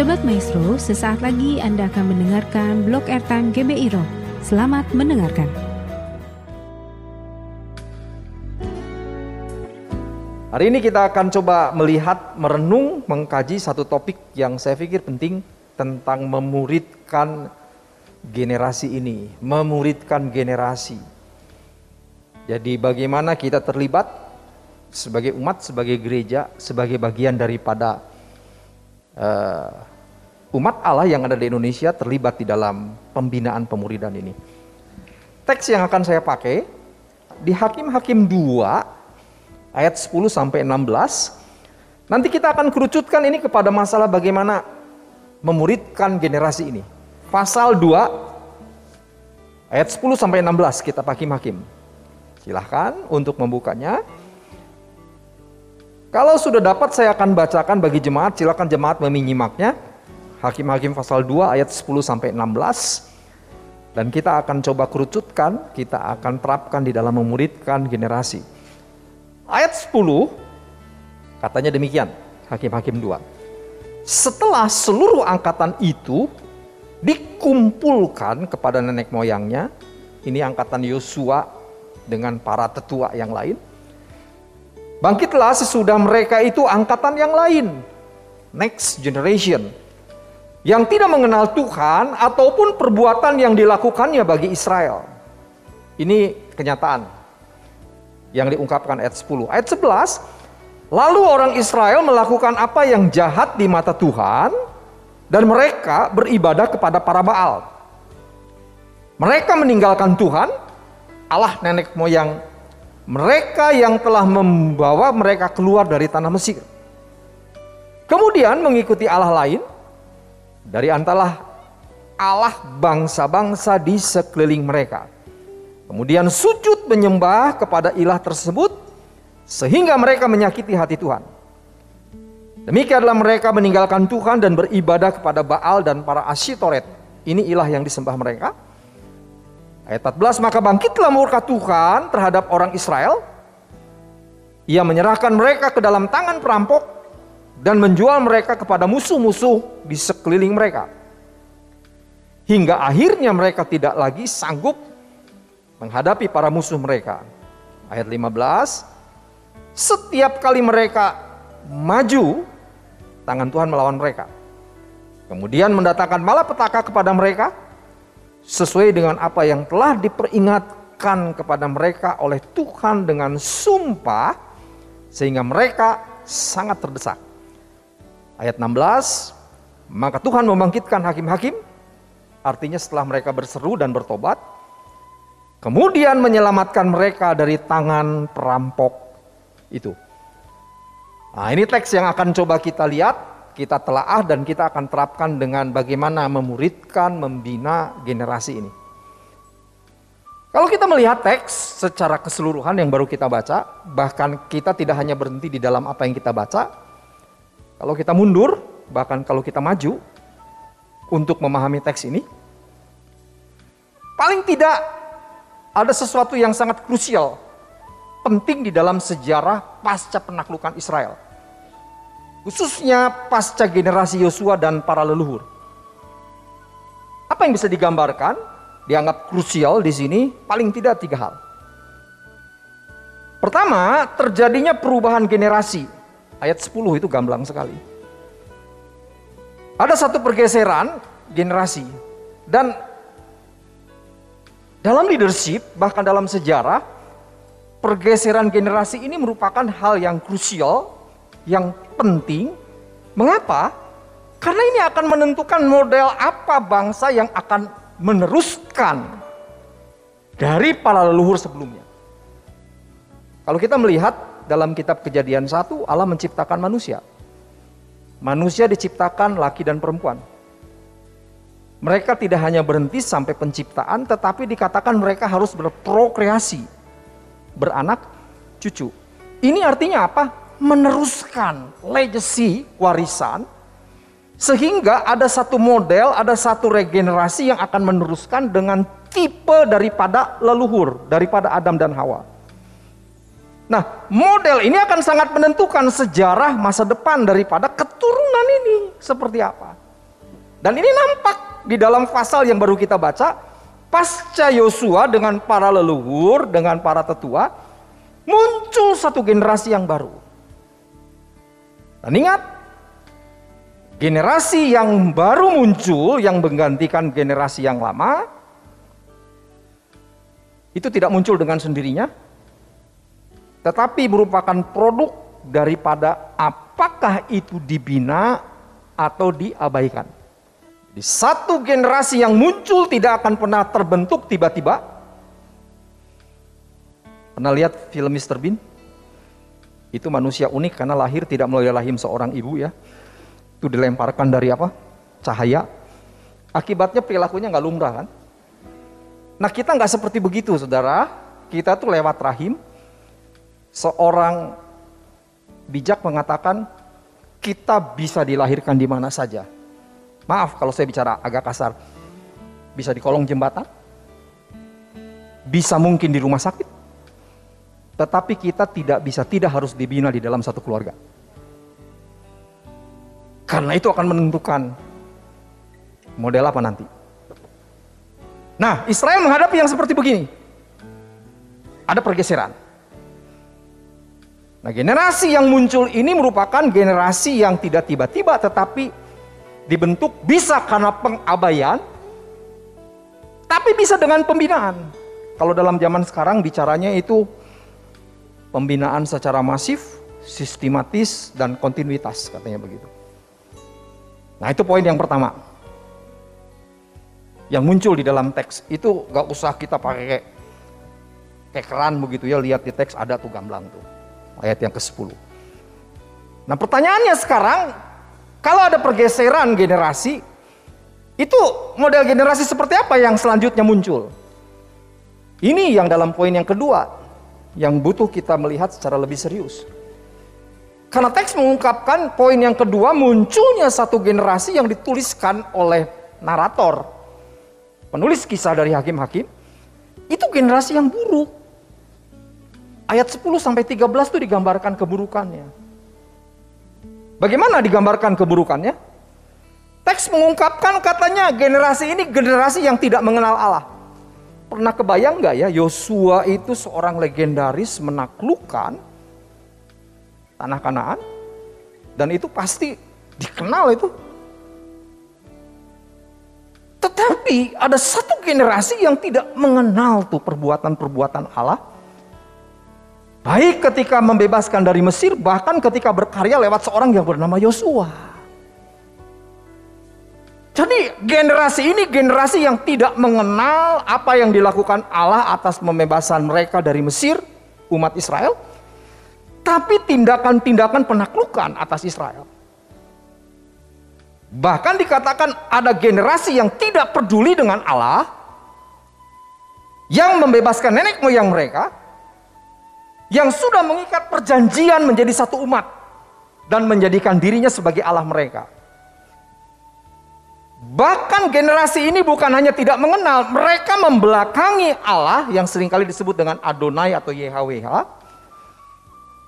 Sobat Maestro, sesaat lagi Anda akan mendengarkan blog airtime GBI Rock. Selamat mendengarkan. Hari ini kita akan coba melihat, merenung, mengkaji satu topik yang saya pikir penting tentang memuridkan generasi ini, memuridkan generasi. Jadi bagaimana kita terlibat sebagai umat, sebagai gereja, sebagai bagian daripada uh, umat Allah yang ada di Indonesia terlibat di dalam pembinaan pemuridan ini. Teks yang akan saya pakai di Hakim-Hakim 2 ayat 10 sampai 16. Nanti kita akan kerucutkan ini kepada masalah bagaimana memuridkan generasi ini. Pasal 2 ayat 10 sampai 16 kita Hakim-Hakim. Silahkan untuk membukanya. Kalau sudah dapat saya akan bacakan bagi jemaat, silakan jemaat meminyimaknya. Hakim-hakim pasal 2 ayat 10 sampai 16. Dan kita akan coba kerucutkan, kita akan terapkan di dalam memuridkan generasi. Ayat 10 katanya demikian, Hakim-hakim 2. Setelah seluruh angkatan itu dikumpulkan kepada nenek moyangnya, ini angkatan Yosua dengan para tetua yang lain, Bangkitlah sesudah mereka itu angkatan yang lain. Next generation. Yang tidak mengenal Tuhan ataupun perbuatan yang dilakukannya bagi Israel. Ini kenyataan yang diungkapkan ayat 10. Ayat 11, lalu orang Israel melakukan apa yang jahat di mata Tuhan dan mereka beribadah kepada para Baal. Mereka meninggalkan Tuhan, Allah nenek moyang mereka yang telah membawa mereka keluar dari tanah Mesir. Kemudian mengikuti Allah lain dari antara Allah bangsa-bangsa di sekeliling mereka. Kemudian sujud menyembah kepada ilah tersebut sehingga mereka menyakiti hati Tuhan. Demikianlah mereka meninggalkan Tuhan dan beribadah kepada Baal dan para Asyitoret. Ini ilah yang disembah mereka Ayat 14, maka bangkitlah murka Tuhan terhadap orang Israel. Ia menyerahkan mereka ke dalam tangan perampok dan menjual mereka kepada musuh-musuh di sekeliling mereka. Hingga akhirnya mereka tidak lagi sanggup menghadapi para musuh mereka. Ayat 15, setiap kali mereka maju, tangan Tuhan melawan mereka. Kemudian mendatangkan malapetaka kepada mereka, sesuai dengan apa yang telah diperingatkan kepada mereka oleh Tuhan dengan sumpah sehingga mereka sangat terdesak. Ayat 16, maka Tuhan membangkitkan hakim-hakim artinya setelah mereka berseru dan bertobat kemudian menyelamatkan mereka dari tangan perampok itu. Nah, ini teks yang akan coba kita lihat kita telaah dan kita akan terapkan dengan bagaimana memuridkan, membina generasi ini. Kalau kita melihat teks secara keseluruhan yang baru kita baca, bahkan kita tidak hanya berhenti di dalam apa yang kita baca, kalau kita mundur, bahkan kalau kita maju untuk memahami teks ini, paling tidak ada sesuatu yang sangat krusial, penting di dalam sejarah pasca penaklukan Israel khususnya pasca generasi Yosua dan para leluhur. Apa yang bisa digambarkan? Dianggap krusial di sini paling tidak tiga hal. Pertama, terjadinya perubahan generasi. Ayat 10 itu gamblang sekali. Ada satu pergeseran generasi dan dalam leadership bahkan dalam sejarah pergeseran generasi ini merupakan hal yang krusial yang penting. Mengapa? Karena ini akan menentukan model apa bangsa yang akan meneruskan dari para leluhur sebelumnya. Kalau kita melihat dalam kitab kejadian satu, Allah menciptakan manusia. Manusia diciptakan laki dan perempuan. Mereka tidak hanya berhenti sampai penciptaan, tetapi dikatakan mereka harus berprokreasi, beranak cucu. Ini artinya apa? meneruskan legacy warisan sehingga ada satu model, ada satu regenerasi yang akan meneruskan dengan tipe daripada leluhur, daripada Adam dan Hawa. Nah, model ini akan sangat menentukan sejarah masa depan daripada keturunan ini seperti apa. Dan ini nampak di dalam pasal yang baru kita baca, pasca Yosua dengan para leluhur, dengan para tetua, muncul satu generasi yang baru. Dan ingat, generasi yang baru muncul yang menggantikan generasi yang lama, itu tidak muncul dengan sendirinya, tetapi merupakan produk daripada apakah itu dibina atau diabaikan. Di satu generasi yang muncul tidak akan pernah terbentuk tiba-tiba. Pernah lihat film Mr. Bean? Itu manusia unik karena lahir tidak melalui rahim seorang ibu ya. Itu dilemparkan dari apa? Cahaya. Akibatnya perilakunya nggak lumrah kan? Nah kita nggak seperti begitu saudara. Kita tuh lewat rahim. Seorang bijak mengatakan kita bisa dilahirkan di mana saja Maaf kalau saya bicara agak kasar. Bisa di kolong jembatan, bisa mungkin di rumah sakit, tetapi kita tidak bisa, tidak harus dibina di dalam satu keluarga. Karena itu akan menentukan model apa nanti. Nah, Israel menghadapi yang seperti begini. Ada pergeseran. Nah, generasi yang muncul ini merupakan generasi yang tidak tiba-tiba tetapi dibentuk bisa karena pengabaian, tapi bisa dengan pembinaan. Kalau dalam zaman sekarang bicaranya itu pembinaan secara masif, sistematis, dan kontinuitas katanya begitu. Nah itu poin yang pertama. Yang muncul di dalam teks itu gak usah kita pakai kayak keran begitu ya lihat di teks ada tuh gamblang tuh ayat yang ke-10. Nah pertanyaannya sekarang kalau ada pergeseran generasi, itu model generasi seperti apa yang selanjutnya muncul? Ini yang dalam poin yang kedua, yang butuh kita melihat secara lebih serius. Karena teks mengungkapkan poin yang kedua munculnya satu generasi yang dituliskan oleh narator. Penulis kisah dari hakim-hakim, itu generasi yang buruk. Ayat 10 sampai 13 itu digambarkan keburukannya. Bagaimana digambarkan keburukannya? Teks mengungkapkan katanya generasi ini generasi yang tidak mengenal Allah. Pernah kebayang nggak ya Yosua itu seorang legendaris menaklukkan tanah Kanaan dan itu pasti dikenal itu. Tetapi ada satu generasi yang tidak mengenal tuh perbuatan-perbuatan Allah Baik ketika membebaskan dari Mesir, bahkan ketika berkarya lewat seorang yang bernama Yosua. Jadi generasi ini generasi yang tidak mengenal apa yang dilakukan Allah atas pembebasan mereka dari Mesir, umat Israel. Tapi tindakan-tindakan penaklukan atas Israel. Bahkan dikatakan ada generasi yang tidak peduli dengan Allah, yang membebaskan nenek moyang mereka, yang sudah mengikat perjanjian menjadi satu umat dan menjadikan dirinya sebagai Allah mereka. Bahkan generasi ini bukan hanya tidak mengenal, mereka membelakangi Allah yang sering kali disebut dengan Adonai atau YHWH.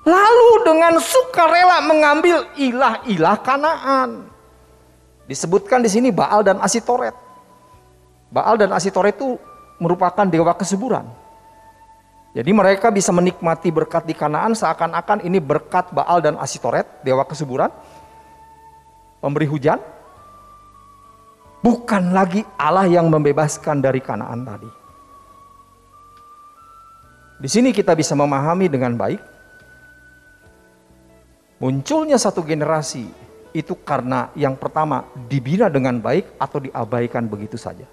Lalu dengan sukarela mengambil ilah-ilah Kanaan. Disebutkan di sini Baal dan Asitoret. Baal dan Asitoret itu merupakan dewa kesuburan. Jadi mereka bisa menikmati berkat di Kanaan seakan-akan ini berkat Baal dan Asitoret, dewa kesuburan, memberi hujan. Bukan lagi Allah yang membebaskan dari Kanaan tadi. Di sini kita bisa memahami dengan baik munculnya satu generasi itu karena yang pertama dibina dengan baik atau diabaikan begitu saja.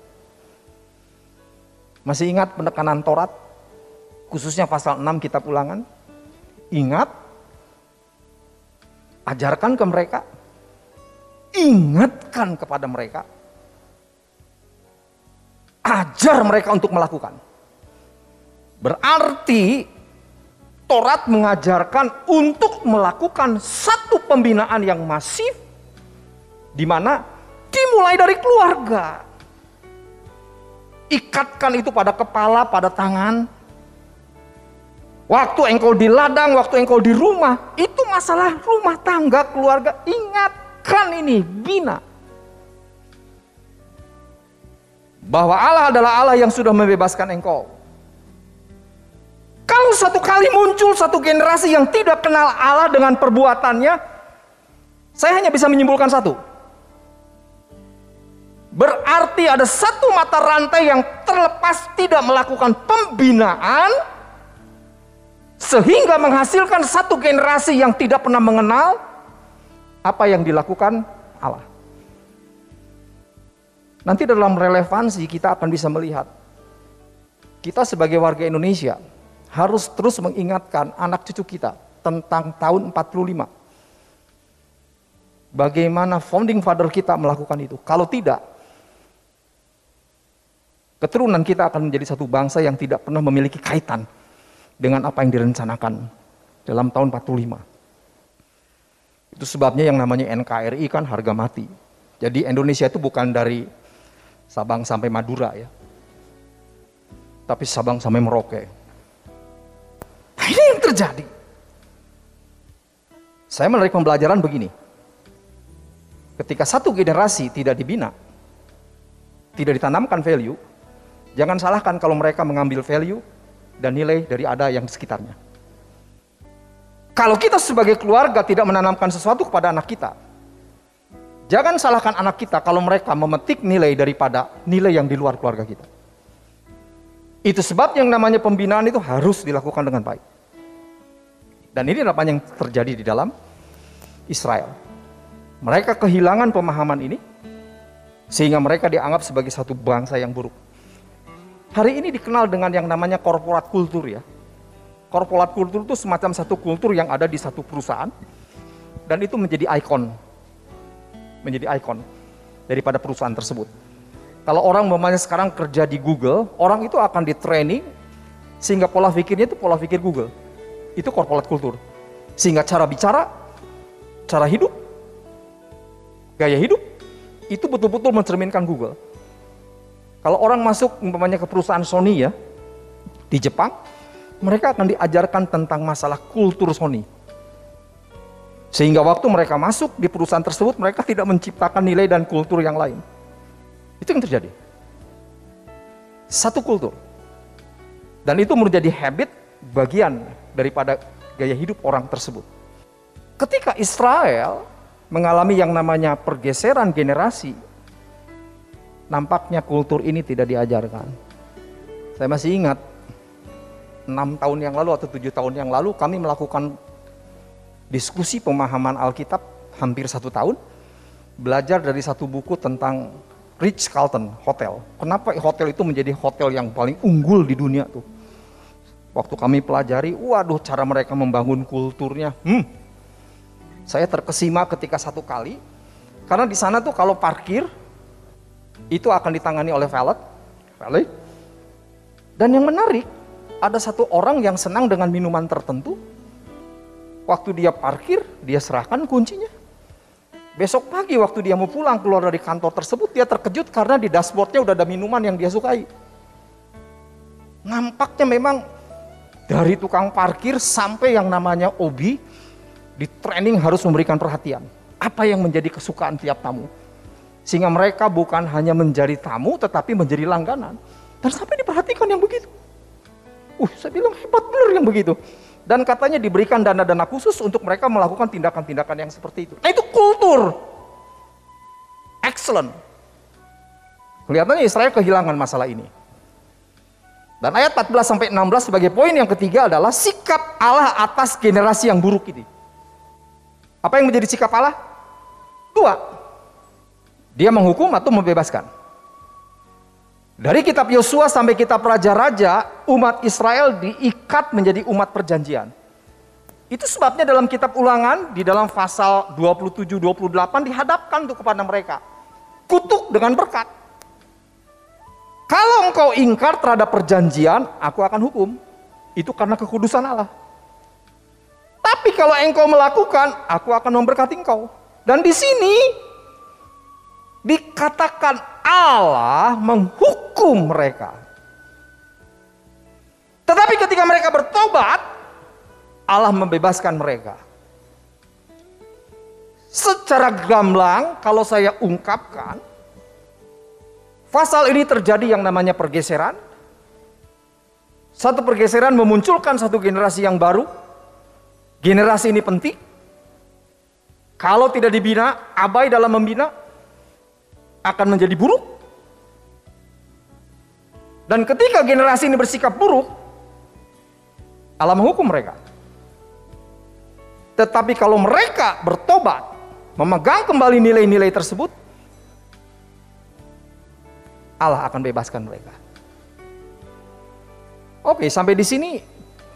Masih ingat penekanan Taurat khususnya pasal 6 kitab ulangan. Ingat, ajarkan ke mereka, ingatkan kepada mereka, ajar mereka untuk melakukan. Berarti Torat mengajarkan untuk melakukan satu pembinaan yang masif di mana dimulai dari keluarga. Ikatkan itu pada kepala, pada tangan, Waktu engkau di ladang, waktu engkau di rumah, itu masalah rumah tangga, keluarga. Ingatkan ini, bina. bahwa Allah adalah Allah yang sudah membebaskan engkau. Kalau satu kali muncul satu generasi yang tidak kenal Allah dengan perbuatannya, saya hanya bisa menyimpulkan satu. Berarti ada satu mata rantai yang terlepas tidak melakukan pembinaan sehingga menghasilkan satu generasi yang tidak pernah mengenal apa yang dilakukan Allah. Nanti dalam relevansi kita akan bisa melihat kita sebagai warga Indonesia harus terus mengingatkan anak cucu kita tentang tahun 45. Bagaimana founding father kita melakukan itu? Kalau tidak, keturunan kita akan menjadi satu bangsa yang tidak pernah memiliki kaitan dengan apa yang direncanakan dalam tahun 45. Itu sebabnya yang namanya NKRI kan harga mati. Jadi Indonesia itu bukan dari Sabang sampai Madura ya. Tapi Sabang sampai Merauke. Nah, ini yang terjadi. Saya menarik pembelajaran begini. Ketika satu generasi tidak dibina, tidak ditanamkan value, jangan salahkan kalau mereka mengambil value dan nilai dari ada yang di sekitarnya. Kalau kita sebagai keluarga tidak menanamkan sesuatu kepada anak kita, jangan salahkan anak kita kalau mereka memetik nilai daripada nilai yang di luar keluarga kita. Itu sebab yang namanya pembinaan itu harus dilakukan dengan baik. Dan ini apa yang terjadi di dalam Israel. Mereka kehilangan pemahaman ini sehingga mereka dianggap sebagai satu bangsa yang buruk. Hari ini dikenal dengan yang namanya korporat kultur ya. Korporat kultur itu semacam satu kultur yang ada di satu perusahaan dan itu menjadi ikon. Menjadi ikon daripada perusahaan tersebut. Kalau orang memangnya sekarang kerja di Google, orang itu akan di training sehingga pola pikirnya itu pola pikir Google. Itu korporat kultur. Sehingga cara bicara, cara hidup, gaya hidup itu betul-betul mencerminkan Google. Kalau orang masuk umpamanya ke perusahaan Sony ya di Jepang, mereka akan diajarkan tentang masalah kultur Sony. Sehingga waktu mereka masuk di perusahaan tersebut, mereka tidak menciptakan nilai dan kultur yang lain. Itu yang terjadi. Satu kultur. Dan itu menjadi habit bagian daripada gaya hidup orang tersebut. Ketika Israel mengalami yang namanya pergeseran generasi, nampaknya kultur ini tidak diajarkan. Saya masih ingat, enam tahun yang lalu atau tujuh tahun yang lalu kami melakukan diskusi pemahaman Alkitab hampir satu tahun, belajar dari satu buku tentang Rich Carlton Hotel. Kenapa hotel itu menjadi hotel yang paling unggul di dunia tuh? Waktu kami pelajari, waduh cara mereka membangun kulturnya. Hmm, saya terkesima ketika satu kali, karena di sana tuh kalau parkir itu akan ditangani oleh valet, valet. Dan yang menarik, ada satu orang yang senang dengan minuman tertentu. Waktu dia parkir, dia serahkan kuncinya. Besok pagi waktu dia mau pulang keluar dari kantor tersebut, dia terkejut karena di dashboardnya udah ada minuman yang dia sukai. Nampaknya memang dari tukang parkir sampai yang namanya obi, di training harus memberikan perhatian. Apa yang menjadi kesukaan tiap tamu. Sehingga mereka bukan hanya menjadi tamu, tetapi menjadi langganan. Dan sampai diperhatikan yang begitu. Uh, saya bilang hebat benar yang begitu dan katanya diberikan dana-dana khusus untuk mereka melakukan tindakan-tindakan yang seperti itu. Nah itu kultur. Excellent. Kelihatannya Israel kehilangan masalah ini. Dan ayat 14 sampai 16 sebagai poin yang ketiga adalah sikap Allah atas generasi yang buruk ini. Apa yang menjadi sikap Allah? Dua. Dia menghukum atau membebaskan. Dari kitab Yosua sampai kitab Raja-Raja, umat Israel diikat menjadi umat perjanjian. Itu sebabnya dalam kitab ulangan, di dalam pasal 27-28 dihadapkan tuh kepada mereka. Kutuk dengan berkat. Kalau engkau ingkar terhadap perjanjian, aku akan hukum. Itu karena kekudusan Allah. Tapi kalau engkau melakukan, aku akan memberkati engkau. Dan di sini dikatakan Allah menghukum mereka. Tetapi ketika mereka bertobat, Allah membebaskan mereka. Secara gamblang, kalau saya ungkapkan, Pasal ini terjadi yang namanya pergeseran. Satu pergeseran memunculkan satu generasi yang baru. Generasi ini penting. Kalau tidak dibina, abai dalam membina, akan menjadi buruk. Dan ketika generasi ini bersikap buruk, alam hukum mereka. Tetapi kalau mereka bertobat, memegang kembali nilai-nilai tersebut, Allah akan bebaskan mereka. Oke, sampai di sini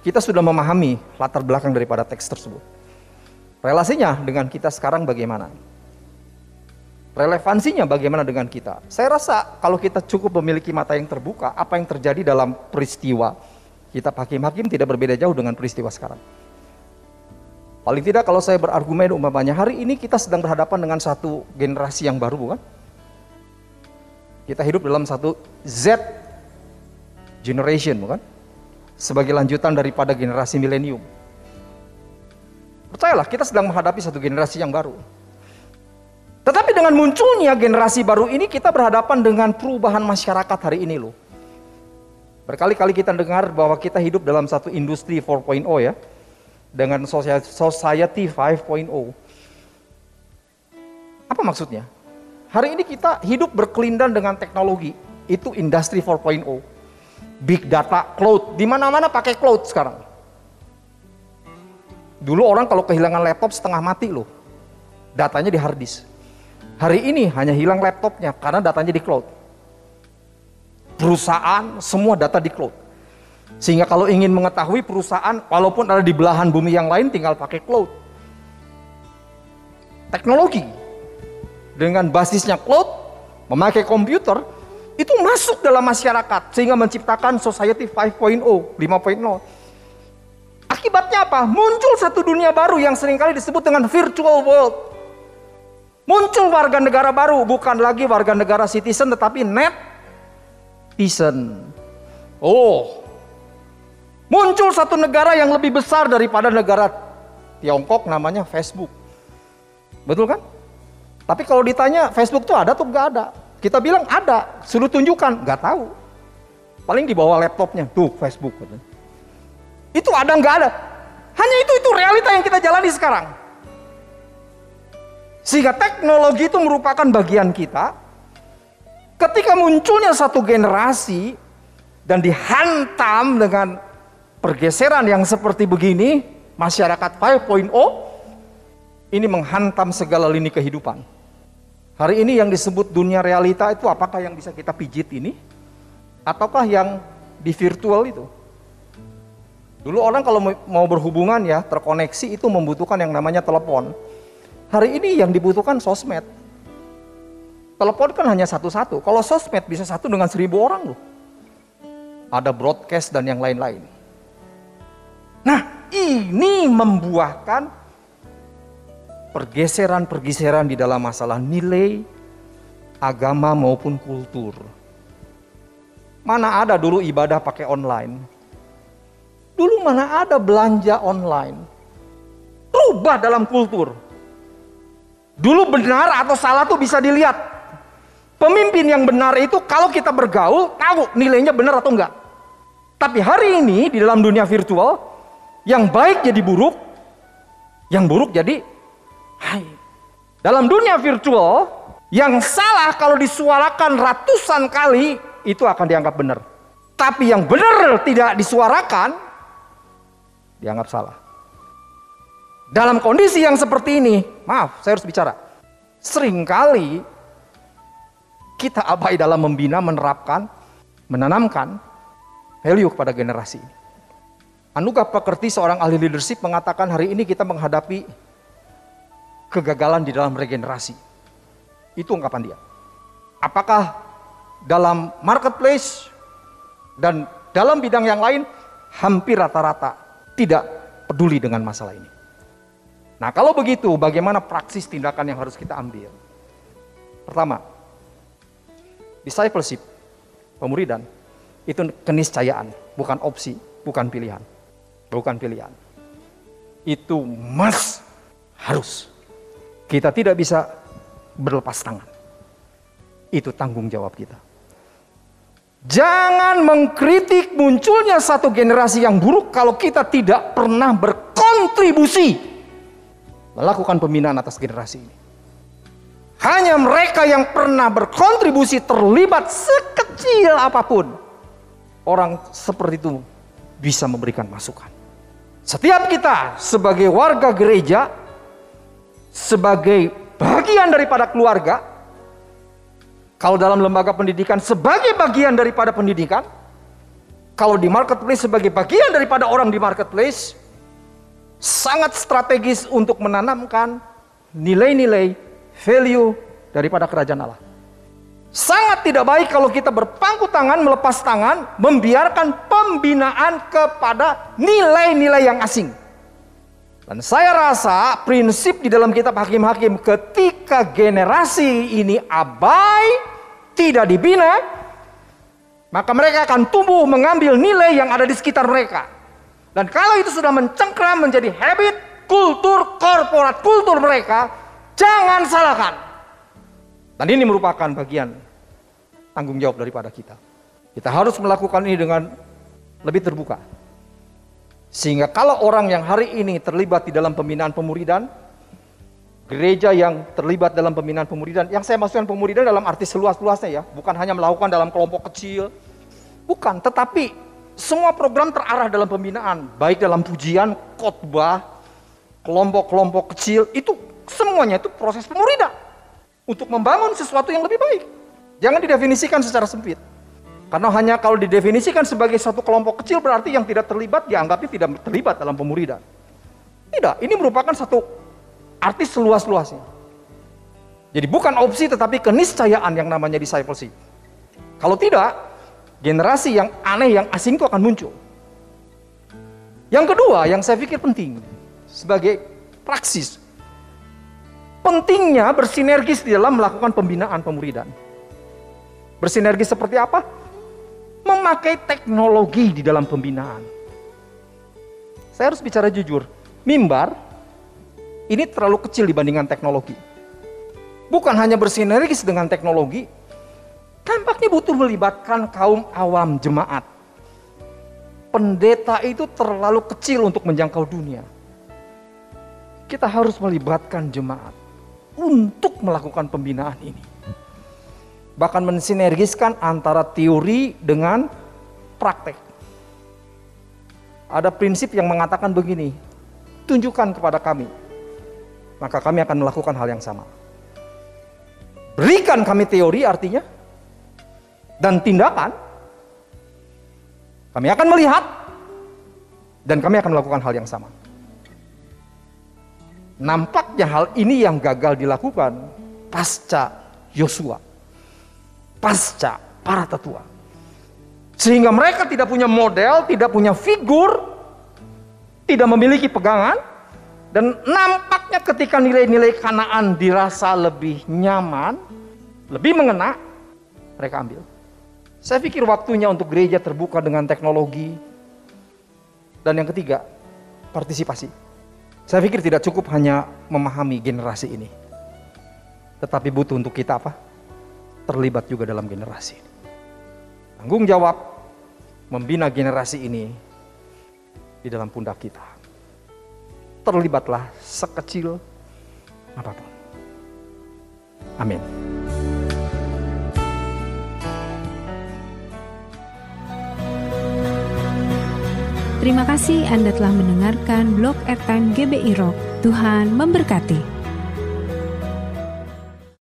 kita sudah memahami latar belakang daripada teks tersebut. Relasinya dengan kita sekarang bagaimana? Relevansinya bagaimana dengan kita? Saya rasa kalau kita cukup memiliki mata yang terbuka, apa yang terjadi dalam peristiwa kita hakim-hakim tidak berbeda jauh dengan peristiwa sekarang. Paling tidak kalau saya berargumen umpamanya hari ini kita sedang berhadapan dengan satu generasi yang baru bukan? Kita hidup dalam satu Z generation bukan? Sebagai lanjutan daripada generasi milenium. Percayalah kita sedang menghadapi satu generasi yang baru. Tetapi dengan munculnya generasi baru ini kita berhadapan dengan perubahan masyarakat hari ini loh. Berkali-kali kita dengar bahwa kita hidup dalam satu industri 4.0 ya dengan society 5.0. Apa maksudnya? Hari ini kita hidup berkelindan dengan teknologi. Itu industri 4.0. Big data, cloud. Di mana-mana pakai cloud sekarang. Dulu orang kalau kehilangan laptop setengah mati loh. Datanya di hard disk. Hari ini hanya hilang laptopnya karena datanya di cloud. Perusahaan semua data di cloud. Sehingga kalau ingin mengetahui perusahaan, walaupun ada di belahan bumi yang lain, tinggal pakai cloud. Teknologi dengan basisnya cloud, memakai komputer, itu masuk dalam masyarakat sehingga menciptakan society 5.0, 5.0. Akibatnya apa? Muncul satu dunia baru yang sering kali disebut dengan virtual world. Muncul warga negara baru, bukan lagi warga negara citizen tetapi net citizen. Oh, Muncul satu negara yang lebih besar daripada negara Tiongkok namanya Facebook. Betul kan? Tapi kalau ditanya Facebook tuh ada tuh nggak ada. Kita bilang ada, suruh tunjukkan, nggak tahu. Paling di bawah laptopnya, tuh Facebook. Itu ada nggak ada. Hanya itu itu realita yang kita jalani sekarang. Sehingga teknologi itu merupakan bagian kita. Ketika munculnya satu generasi dan dihantam dengan pergeseran yang seperti begini, masyarakat 5.0 ini menghantam segala lini kehidupan. Hari ini yang disebut dunia realita itu apakah yang bisa kita pijit ini? Ataukah yang di virtual itu? Dulu orang kalau mau berhubungan ya, terkoneksi itu membutuhkan yang namanya telepon. Hari ini yang dibutuhkan sosmed. Telepon kan hanya satu-satu. Kalau sosmed bisa satu dengan seribu orang loh. Ada broadcast dan yang lain-lain. Nah, ini membuahkan pergeseran-pergeseran di dalam masalah nilai, agama maupun kultur. Mana ada dulu ibadah pakai online? Dulu mana ada belanja online? Rubah dalam kultur. Dulu benar atau salah tuh bisa dilihat. Pemimpin yang benar itu kalau kita bergaul tahu nilainya benar atau enggak. Tapi hari ini di dalam dunia virtual yang baik jadi buruk, yang buruk jadi hai. Dalam dunia virtual, yang salah kalau disuarakan ratusan kali itu akan dianggap benar. Tapi yang benar tidak disuarakan dianggap salah. Dalam kondisi yang seperti ini, maaf, saya harus bicara. Seringkali kita abai dalam membina, menerapkan, menanamkan value kepada generasi ini. Anugerah Pekerti seorang ahli leadership mengatakan hari ini kita menghadapi kegagalan di dalam regenerasi. Itu ungkapan dia. Apakah dalam marketplace dan dalam bidang yang lain hampir rata-rata tidak peduli dengan masalah ini. Nah kalau begitu bagaimana praksis tindakan yang harus kita ambil? Pertama, discipleship, pemuridan, itu keniscayaan, bukan opsi, bukan pilihan bukan pilihan. Itu mas harus. Kita tidak bisa berlepas tangan. Itu tanggung jawab kita. Jangan mengkritik munculnya satu generasi yang buruk kalau kita tidak pernah berkontribusi melakukan pembinaan atas generasi ini. Hanya mereka yang pernah berkontribusi terlibat sekecil apa pun. Orang seperti itu bisa memberikan masukan. Setiap kita sebagai warga gereja, sebagai bagian daripada keluarga, kalau dalam lembaga pendidikan sebagai bagian daripada pendidikan, kalau di marketplace sebagai bagian daripada orang di marketplace, sangat strategis untuk menanamkan nilai-nilai value daripada kerajaan Allah. Sangat tidak baik kalau kita berpangku tangan, melepas tangan, membiarkan pembinaan kepada nilai-nilai yang asing. Dan saya rasa prinsip di dalam kitab hakim-hakim ketika generasi ini abai tidak dibina, maka mereka akan tumbuh mengambil nilai yang ada di sekitar mereka. Dan kalau itu sudah mencengkram menjadi habit, kultur, korporat, kultur mereka, jangan salahkan. Dan ini merupakan bagian tanggung jawab daripada kita. Kita harus melakukan ini dengan lebih terbuka. Sehingga kalau orang yang hari ini terlibat di dalam pembinaan pemuridan, gereja yang terlibat dalam pembinaan pemuridan. Yang saya maksudkan pemuridan dalam arti seluas-luasnya ya, bukan hanya melakukan dalam kelompok kecil. Bukan, tetapi semua program terarah dalam pembinaan, baik dalam pujian, khotbah, kelompok-kelompok kecil, itu semuanya itu proses pemuridan untuk membangun sesuatu yang lebih baik. Jangan didefinisikan secara sempit. Karena hanya kalau didefinisikan sebagai satu kelompok kecil berarti yang tidak terlibat dianggapnya tidak terlibat dalam pemuridan. Tidak, ini merupakan satu arti seluas-luasnya. Jadi bukan opsi tetapi keniscayaan yang namanya discipleship. Kalau tidak, generasi yang aneh, yang asing itu akan muncul. Yang kedua, yang saya pikir penting sebagai praksis, pentingnya bersinergis di dalam melakukan pembinaan pemuridan. Bersinergis seperti apa? Memakai teknologi di dalam pembinaan. Saya harus bicara jujur, mimbar ini terlalu kecil dibandingkan teknologi. Bukan hanya bersinergis dengan teknologi, tampaknya butuh melibatkan kaum awam jemaat. Pendeta itu terlalu kecil untuk menjangkau dunia. Kita harus melibatkan jemaat untuk melakukan pembinaan ini. Bahkan mensinergiskan antara teori dengan praktek. Ada prinsip yang mengatakan begini, tunjukkan kepada kami maka kami akan melakukan hal yang sama. Berikan kami teori artinya dan tindakan. Kami akan melihat dan kami akan melakukan hal yang sama. Nampaknya hal ini yang gagal dilakukan pasca Yosua. Pasca para tetua. Sehingga mereka tidak punya model, tidak punya figur, tidak memiliki pegangan, dan nampaknya ketika nilai-nilai kanaan dirasa lebih nyaman, lebih mengena, mereka ambil. Saya pikir waktunya untuk gereja terbuka dengan teknologi. Dan yang ketiga, partisipasi. Saya pikir tidak cukup hanya memahami generasi ini. Tetapi butuh untuk kita apa? Terlibat juga dalam generasi. Tanggung jawab membina generasi ini di dalam pundak kita terlibatlah sekecil apa pun. Amin. Terima kasih Anda telah mendengarkan blog Airtime GBI Rock. Tuhan memberkati.